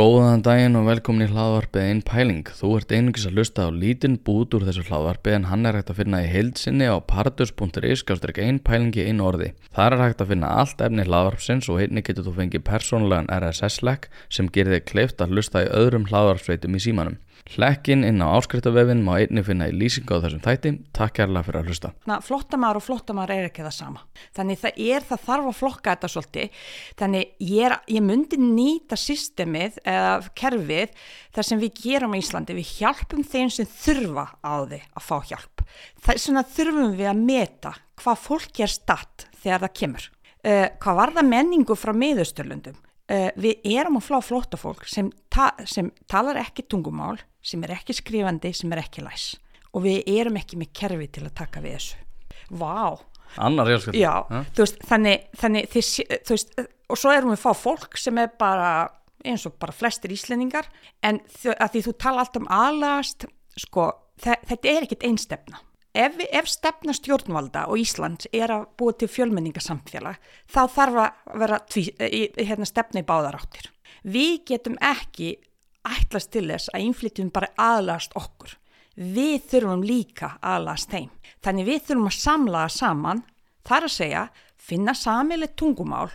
Góðan daginn og velkomin í hlaðvarpið Einn Pæling. Þú ert einungis að lusta á lítinn bút úr þessu hlaðvarpið en hann er hægt að finna í heilsinni á partus.is skástrík einn pælingi einn orði. Það er hægt að finna allt efni hlaðvarpsins og einni getur þú fengið persónulegan RSS-legg sem gerir þig kleift að lusta í öðrum hlaðvarpsveitum í símanum. Hlekkin inn á áskriftarvefin má einni finna í lýsingu á þessum þætti. Takk kærlega fyrir að hlusta. Na, flottamæður og flottamæður er ekki það sama. Þannig það er það þarf að flokka þetta svolítið. Þannig ég, er, ég myndi nýta systemið eða kerfið þar sem við gerum í Íslandi. Við hjálpum þeim sem þurfa á því að fá hjálp. Það er svona þurfum við að meta hvað fólk er statt þegar það kemur. Uh, hvað var það menningu frá miðausturlundum? Uh, við erum að flá flóttafólk sem, ta sem talar ekki tungumál, sem er ekki skrifandi, sem er ekki læs. Og við erum ekki með kerfi til að taka við þessu. Vá! Annar ég Já, þú veist, þannig, þannig þið, þú veist, og svo erum við að fá fólk sem er bara eins og bara flestir íslendingar, en að því þú tala alltaf um aðlast, sko, þetta er ekkit einstefna. Ef, ef stefna stjórnvalda og Ísland er að búa til fjölmenningasamfélag þá þarf að vera tví, hérna, stefna í báðaráttir. Við getum ekki ætlast til þess að innflytjum bara aðlast okkur. Við þurfum líka aðlast þeim. Þannig við þurfum að samlaða saman, þar að segja, finna samilegt tungumál,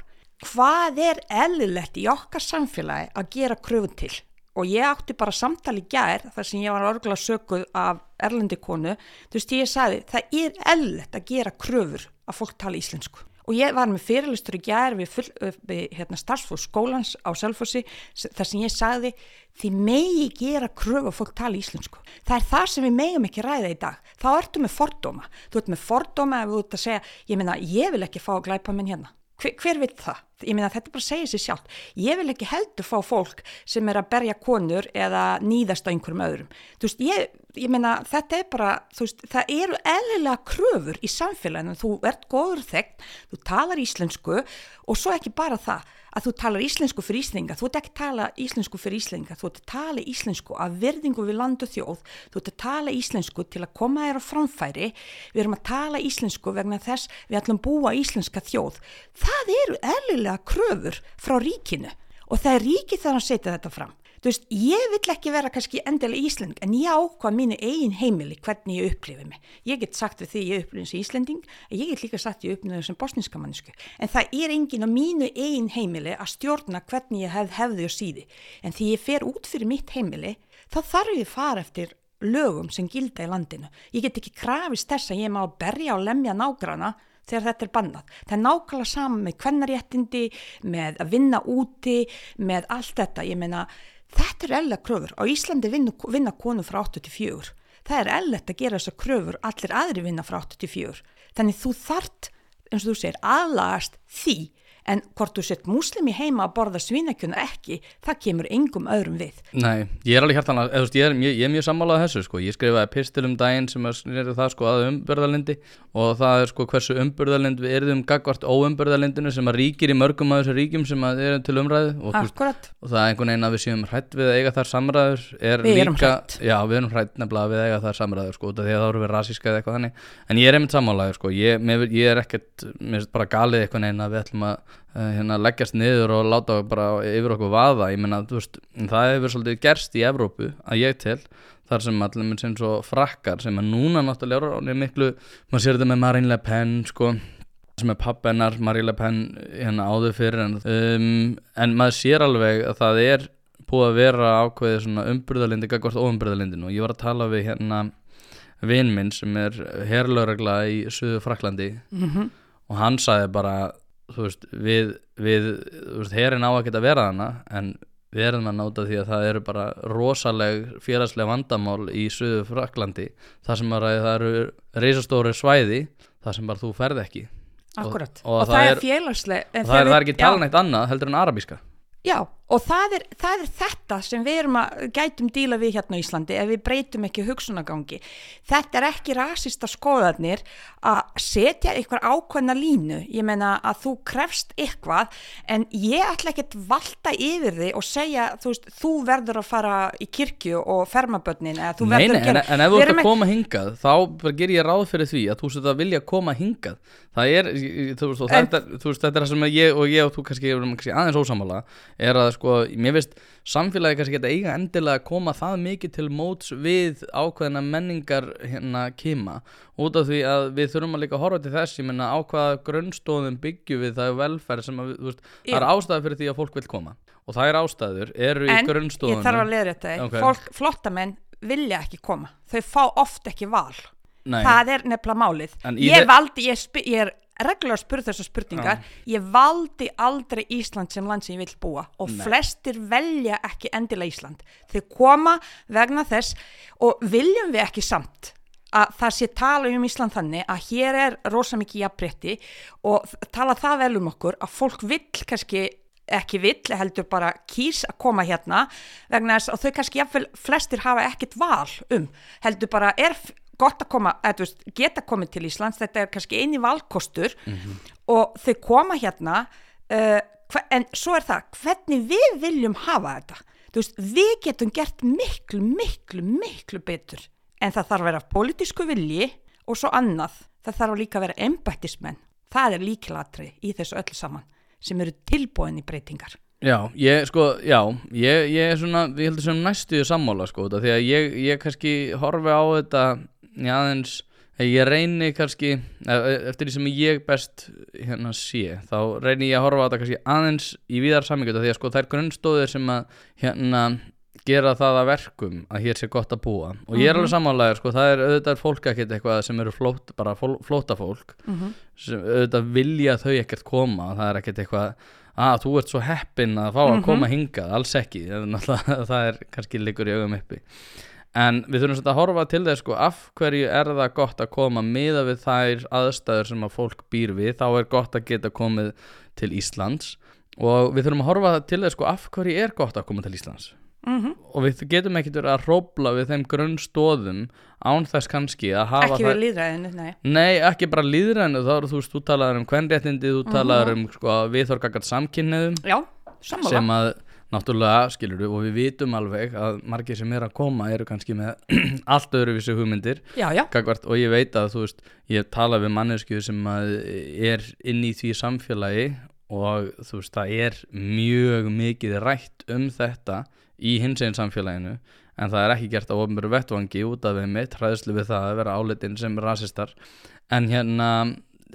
hvað er eðlilegt í okkar samfélagi að gera kröfu til og ég átti bara samtali gær þar sem ég var örgulega sökuð af erlendi konu, þú veist ég sagði það er ellett að gera kröfur að fólk tala íslensku. Og ég var með fyrirlistur í gær við, full, við hérna, starfsfólk skólans á Selfossi þar sem ég sagði því megi gera kröfu að fólk tala íslensku. Það er það sem við megum ekki ræða í dag. Þá ertu með fordóma, þú ert með fordóma ef þú ert að segja, ég minna ég vil ekki fá að glæpa minn hérna Hver, hver veit það? Ég meina þetta bara segir sér sjálf. Ég vil ekki heldur fá fólk sem er að berja konur eða nýðast á einhverjum öðrum. Þú veist, ég, ég meina þetta er bara, þú veist, það eru eðlilega kröfur í samfélaginu. Þú ert góður þegn, þú talar íslensku og svo ekki bara það að þú talar íslensku fyrir íslenga, þú ert ekki að tala íslensku fyrir íslenga, þú ert að tala íslensku af verðingu við land og þjóð, þú ert að tala íslensku til að koma þér á framfæri, við erum að tala íslensku vegna þess við ætlum búa íslenska þjóð. Það eru eðlilega kröfur frá ríkinu og það er ríki þar að setja þetta fram. Þú veist, ég vill ekki vera kannski endilega Ísland, en ég ákvað mínu eigin heimili hvernig ég upplifið mig. Ég get sagt því ég upplifið sem Íslanding, ég get líka sagt ég upplifið sem bosniska mannsku. En það er engin á mínu eigin heimili að stjórna hvernig ég hef hefði og síði. En því ég fer út fyrir mitt heimili, þá þarf ég fara eftir lögum sem gilda í landinu. Ég get ekki krafist þess að ég má berja og lemja nágrana þegar þetta er bannað. Það er nákvæmlega saman með kvennaréttindi, með að vinna úti, með allt þetta. Ég meina, Þetta er ella kröfur. Á Íslandi vinna, vinna konu frá 84. Það er ellett að gera þessar kröfur, allir aðri vinna frá 84. Þannig þú þart, eins og þú segir, aðlagast því en hvort þú sett muslimi heima að borða svínakjöna ekki, það kemur engum öðrum við. Nei, ég er alveg hjartan að, ég er, ég er mjög sammálað þessu sko, ég skrifaði pistil um daginn sem er það sko að umbyrðalindi og það er sko hversu umbyrðalind við erum gagvart óumbyrðalindinu sem að ríkir í mörgum af þessu ríkjum sem að er til umræðu og, Akkurat. og það er einhvern veginn að við séum hrætt við að eiga þar samræður er við líka, hrætt. já við erum hrætt nefnilega við að eiga þar samræður sko, því að það eru við rasíska eða eitthvað þannig, en ég er einmitt sammálaður sko, ég, mér, ég er ekkert, mér er bara galið eitthvað neina að við ætlum að hérna, leggjast niður og láta bara yfir okkur vaða, þú veist það hefur svolítið gerst í Evrópu að ég til, þar sem allir minn sem svo frakkar sem er núna náttúrulega er miklu, maður sér þetta með Marine Le Pen sko, sem er pappennar Marine Le Pen hérna áður fyrir en, um, en maður sér alveg að það er búið að vera ákveðið svona umbyrðalindi, gagvart óumbyrðalindin og ég var að tala við hérna vinn minn sem er herrlauragla í Suðu Fraklandi Mm -hmm. og hann sagði bara þú veist, við, við þú veist, herin á að geta vera hana en við erum að náta því að það eru bara rosaleg félagslega vandamál í Suðu Fraklandi það sem bara það eru reysastóri svæði það sem bara þú ferð ekki. Akkurat, og, og, og, það, er félagsleg og það er, það er ekki tala neitt annað heldur en arabíska. Já, og það er, það er þetta sem við erum að gætum díla við hérna á Íslandi ef við breytum ekki hugsunagangi. Þetta er ekki rasista skoðarnir að setja eitthvað ákveðna línu. Ég meina að þú krefst eitthvað en ég ætla ekki að valda yfir þig og segja þú, veist, þú verður að fara í kirkju og að en, en ef þú ert að koma hingað þá ger ég ráð fyrir því að þú setur að vilja koma hingað það er, þú veist, þetta, er það sem ég og ég og þú kannski aðeins ósamála er að sko, mér veist samfélagi kannski geta eiga endilega að koma það mikið til móts við ákveðina menningar hérna kima. Út af því að við þurfum að líka horfa til þess ég menna á hvaða grunnstóðum byggjum við það er velferð sem að, veist, það er ástæða fyrir því að fólk vil koma. Og það er ástæður, eru í en grunnstóðunum ég þarf að leiða þetta Ok. fólk, flottamenn vilja ekki koma. Þau fá oft ekki val. Nei, það er nefnilega málið. En ég þe- valdi, ég, ég er reglulega að spurða þessar spurningar. Ég valdi aldrei Ísland sem land sem ég vil búa og Nei. flestir velja ekki endilega Ísland. Þau koma vegna þess og viljum við ekki samt að það sé tala um Ísland þannig að hér er rosa mikið jafnbretti og tala það vel um okkur að fólk vill kannski ekki vill, heldur bara kýs að koma hérna vegna þess að þau kannski jafnvel flestir hafa ekkit val um, heldur bara er gott að koma, þú veist, geta komið til Íslands, þetta er kannski eini valkostur og þau koma hérna uh, en svo er það, hvernig við viljum hafa þetta, veist, við getum gert miklu, miklu, miklu betur, en það þarf að vera pólitísku vilji og svo annað það þarf líka að vera embættismenn. Það er líkilatri í þessu öllu saman sem eru tilbúin í breytingar. Já, ég sko, já, ég, ég er svona, ég heldur sem næstuðu sammála sko, af því að ég, ég kannski horfi á þetta, já, aðeins, ég reyni kannski, e- eftir því sem ég best hérna sé, þá reyni ég að horfa á þetta kannski aðeins í víðar sammingut af því að sko þær grunnstóðir sem að hérna gera það að verkum að hér sé gott að búa. Og ég er alveg sammálaður sko, það er auðvitað fólk ekkert eitthvað sem eru flót, bara fló, flóta fólk sem auðvitað vilja þau ekkert koma. Það er ekkert eitthvað að þú ert svo heppinn að fá að koma hingað. Alls ekki, það er, kannski liggur í augum uppi en við þurfum svolítið að horfa til þess sko af hverju er það gott að koma miða við þær aðstæður sem að fólk býr við? Þá er gott að geta komið til Íslands. Og við þurfum að horfa til þess sko af hverju er gott að koma til Íslands? Mm og við getum ekkert að hrópla við þeim grunnstóðum án þess kannski að hafa ekki við líðræðinu, nei. Nei, ekki bara líðræðinu, þá eru þú veist, þú talaður um kvenréttindi, þú talaður um sko, viðþorgakart samkynniðum já, sem að náttúrulega, skilur við, og við vitum alveg að margir sem er að koma eru kannski með allt öðruvísi hugmyndir já, já, gagvart, og ég veit að, þú veist, ég tala við mannesku sem er inn í því samfélagi og þú veist, það er mjög mikið rætt um þetta í hins einn samfélaginu en það er ekki gert á ofnbjörðu vettvangi út af þeim mitt, hræðslu við það að vera álitin sem rasistar. En hérna,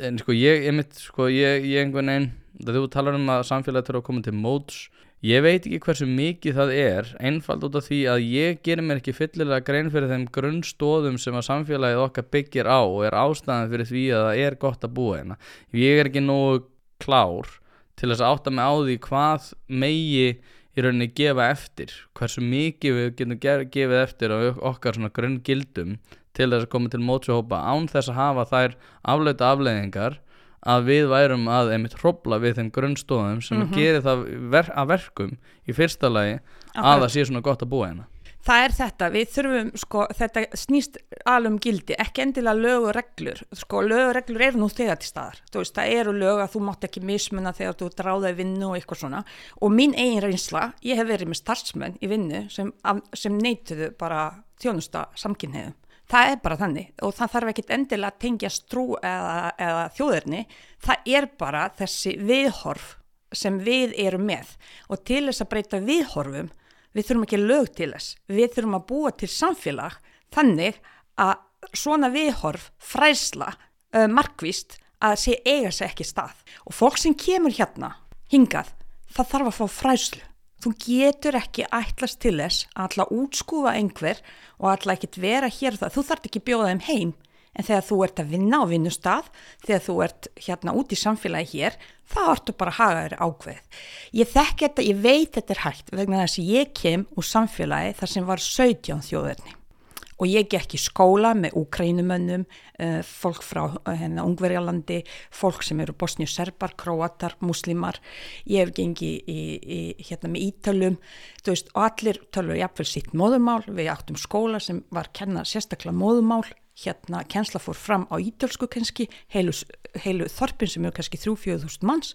en sko ég, ég mitt, sko ég, ég einhvern veginn þú talar um að samfélagi þurfa að koma til móts ég veit ekki hversu mikið það er einfald út af því að ég gerir mér ekki fyllilega grein fyrir þeim grunnstóðum sem að samfélagið okkar byggir á og er ástæðan fyrir því að það er gott að búa hérna. Ég er ekki nógu klár til þess að átta mig á því hvað megi í rauninni gefa eftir hversu mikið við getum ger- gefið eftir á okkar svona grunngildum til þess að koma til mótsjóhópa án þess að hafa þær afleita afleiðingar að við værum að einmitt hrópla við þeim grunnstóðum sem mm gerir það ver að verkum í fyrsta lagi að Akkurat. það sé svona gott að búa hérna. Það er þetta, við þurfum sko, þetta snýst alveg um gildi ekki endilega lög og reglur sko, lög og reglur eru nú þegar til staðar. Þú veist, það eru lög að þú mátt ekki mismuna þegar þú dráðaði vinnu og eitthvað svona. Og mín eigin reynsla, ég hef verið með starfsmenn í vinnu sem, sem neituðu bara þjónusta samkynniðum það er bara þannig og það þarf ekkit endilega að tengja strú eða, eða þjóðirni, það er bara þessi viðhorf sem við erum með og til þess að breyta viðhorfum við þurfum ekki lög til þess, við þurfum að búa til samfélag þannig að svona viðhorf fræsla uh, markvíst að sé eiga sér ekki stað. Og fólk sem kemur hérna hingað, það þarf að fá fræslu þú getur ekki ætlast til þess að ætla að útskúfa einhver og ætla ekki að vera hér og það, þú þarf ekki að bjóða þeim heim. En þegar þú ert að vinna á vinnustaf þegar þú ert hérna út í samfélagi hér þá ertu bara að haga þér ákveð ég þekki þetta, ég veit þetta er hægt vegna þess að ég kem úr samfélagi þar sem var 17 þjóðurni og ég gekk í skóla með úkrænumönnum, uh, fólk frá uh, hérna, Ungverjalandi, fólk sem eru bosnjur serbar, króatar, muslimar, ég hef gengið í, í, hérna með ítölum, þú veist, og allir tölur jafnvel sitt móðumál, við áttum skóla sem var kennað sérstaklega móðumál, hérna kennsla fór fram á ítölsku kannski, heilu, heilu þorpin sem eru kannski 3-4 manns,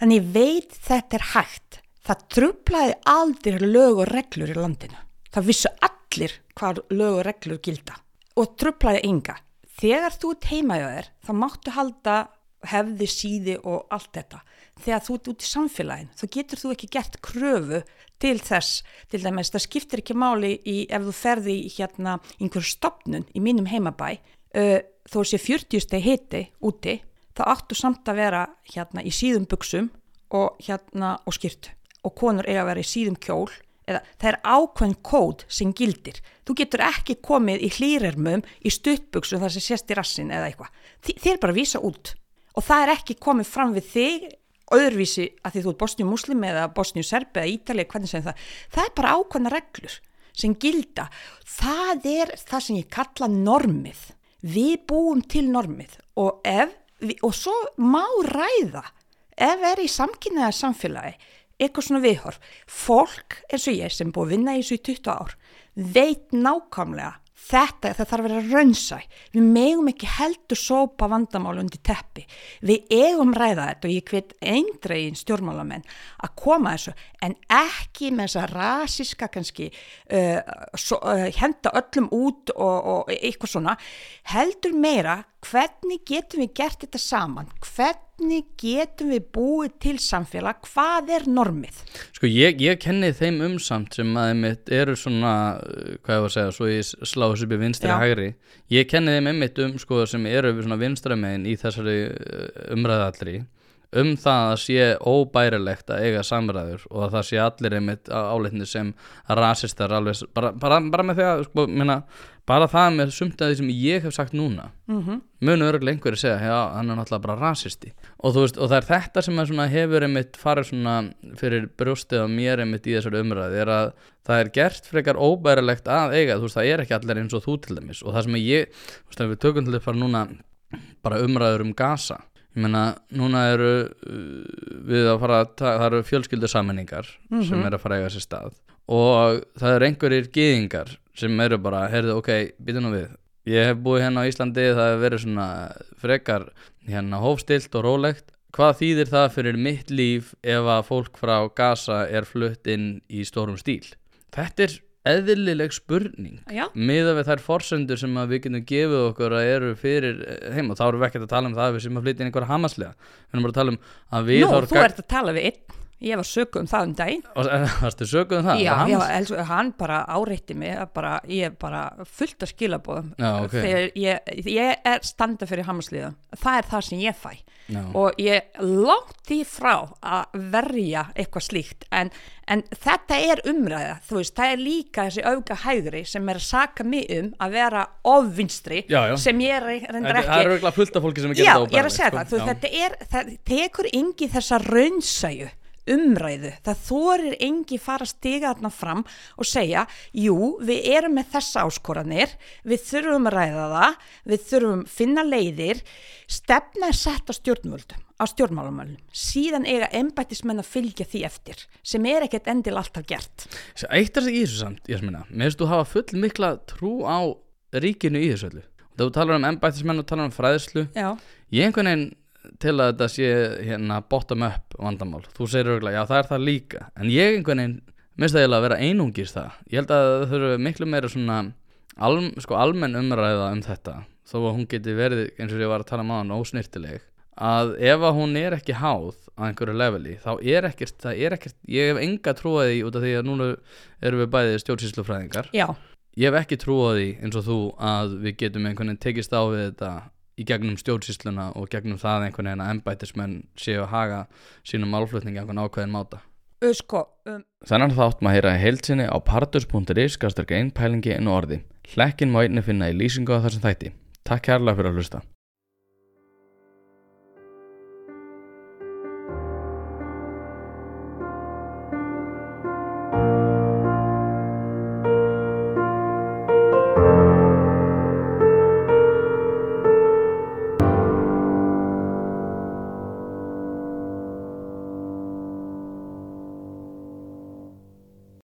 þannig veit þetta er hægt, það trublaði aldrei lög og reglur í landinu, það vissu allir hvað lög og reglur gilda. Og trublaði enga. Þegar þú hjá þér, þá máttu halda hefði síði og allt þetta. Þegar þú ert út í samfélagin þá getur þú ekki gert kröfu til þess, til dæmis það skiptir ekki máli í, ef þú ferði í hérna einhver stopnun í mínum heimabæ uh, þó sé 40 steg hiti úti, þá áttu samt að vera hérna í síðum buksum og hérna og skýrtu og konur eiga að vera í síðum kjól eða það er ákveðin kód sem gildir. Þú getur ekki komið í hlýrermum í stuttbuksum þar sem sést í rassin eða eitthvað. Þi- Þið er bara að vísa út og það er ekki komið fram við þig öðruvísi að því þú ert bosnju muslim eða bosnju serbi eða ítali, hvernig sem það. Það er bara ákveðna reglur sem gilda. Það er það sem ég kalla normið. Við búum til normið og, ef, og svo má ræða ef er í samkynnaða samfélagi eitthvað svona viðhorf. Fólk eins og ég sem búið að vinna í þessu í 20 ár veit nákvæmlega þetta, það þarf að vera raunsæ. Við megum ekki heldur sópa vandamál undir teppi. Við eigum ræða þetta og ég hvet eindregin stjórnmálamenn að koma þessu en ekki með þessa rasiska kannski uh, so, uh, henda öllum út og, og eitthvað svona. Heldur meira hvernig getum við gert þetta saman hvernig getum við búið til samfélag hvað er normið Sko ég, ég kenni þeim umsamt sem að einmitt eru svona, uh, hvað ég var að segja, svo ég slá þessu í vinstri Já. hægri. Ég kenni þeim einmitt um sko sem eru svona vinstra megin í þessari uh, umræðu allri um það að sé óbærilegt að eiga samræður og að það sé allir einmitt áleitni sem rasistar alveg, bara, bara, bara með því að, sko, minna, bara það með sumt að því sem ég hef sagt núna mm -hmm. munu örgulega einhverju segja, já, hann er náttúrulega bara rasisti. Og veist, og það er þetta sem að svona hefur einmitt farið svona fyrir brjóstið á mér einmitt í þessari umræði er að það er gert frekar óbærilegt að eiga, veist, það er ekki allir eins og þú til dæmis. Og það sem að ég, þú veist, ef við tökum til þess bara núna bara umræður um gasa ég meina, núna eru uh, við að fara, að það eru fjölskyldu sammenningar sem eru að fara að eiga sér stað. Og það eru einhverjir gyðingar sem eru bara, heyrðu, ok, býta nú við. Ég hef búið hérna á Íslandi það hefur verið svona frekar hérna hófstilt og rólegt. Hvað þýðir það fyrir mitt líf ef að fólk frá Gaza er flutt inn í stórum stíl? Þetta er eðlileg spurning. Já. miða við þær forsendur sem við getum gefið okkur að eru fyrir heim og þá erum við ekkert að tala um það að við sem að flytja inn einhver hamaslega. Við erum bara að tala um að við Nú, þú ert að tala við einn ég var söku um það um daginn og varstu sökuð um það? Já, Var já, Hamas? els, hann bara áreitti mig að bara, ég er bara fullt af skilabóðum Já, ok. þegar ég, ég er standa fyrir hamasliðum það er það sem ég fæ Já. og ég langt því frá að verja eitthvað slíkt en, en þetta er umræða þú veist, það er líka þessi auka hægri sem er að saka mig um að vera ofvinstri Já, já. sem ég re- reyndar ekki það eru auðvitað fullt af fólki sem er Já, gert ég er að segja það, þú þetta er, það tekur engi þessa raunsæju umræðu, það þorir engi fara að stiga þarna fram og segja, jú, við erum með þessa áskoranir, við þurfum að ræða það, við þurfum finna leiðir, stefna er sett á stjórnvöldum, á stjórnmálamöldum, síðan eiga embættismenn að fylgja því eftir, sem er ekkert endil alltaf gert. Eitt er það í þessu samt, ég meina þú hafa full mikla trú á ríkinu í þessu öllu. Þú talar um embættismenn og talar um fræðslu Já, Ég einhvern veginn til að þetta sé hérna bottom up vandamál. Þú segir örgulega, já það er það líka. En ég einhvern veginn, minnst það eiginlega að vera einungis það. Ég held að það þurfi miklu meira svona alm, sko, almenn umræða um þetta Þó að hún geti verið, eins og ég var að tala um á hann, ósnýrtileg að ef að hún er ekki háð á einhverju leveli, þá er ekkert það er ekkert, ég hef enga trúið því út af því að núna erum við bæðið stjórnsýslufræðingar. Já, ég hef ekki trúið því eins og þú að við getum einhvern veginn tekist á við þetta í gegnum stjórnsýsluna og gegnum það einhvern veginn að embættismenn séu að haga sínum málflutningi á einhvern ákveðin máta. Sko, um, Þannig þátt maður heyra í heilsinni á partus.is skastarka einn pælingi inn og orði. Hlekkin má einni finna í lýsingu á þessum þætti. Takk kærlega fyrir að hlusta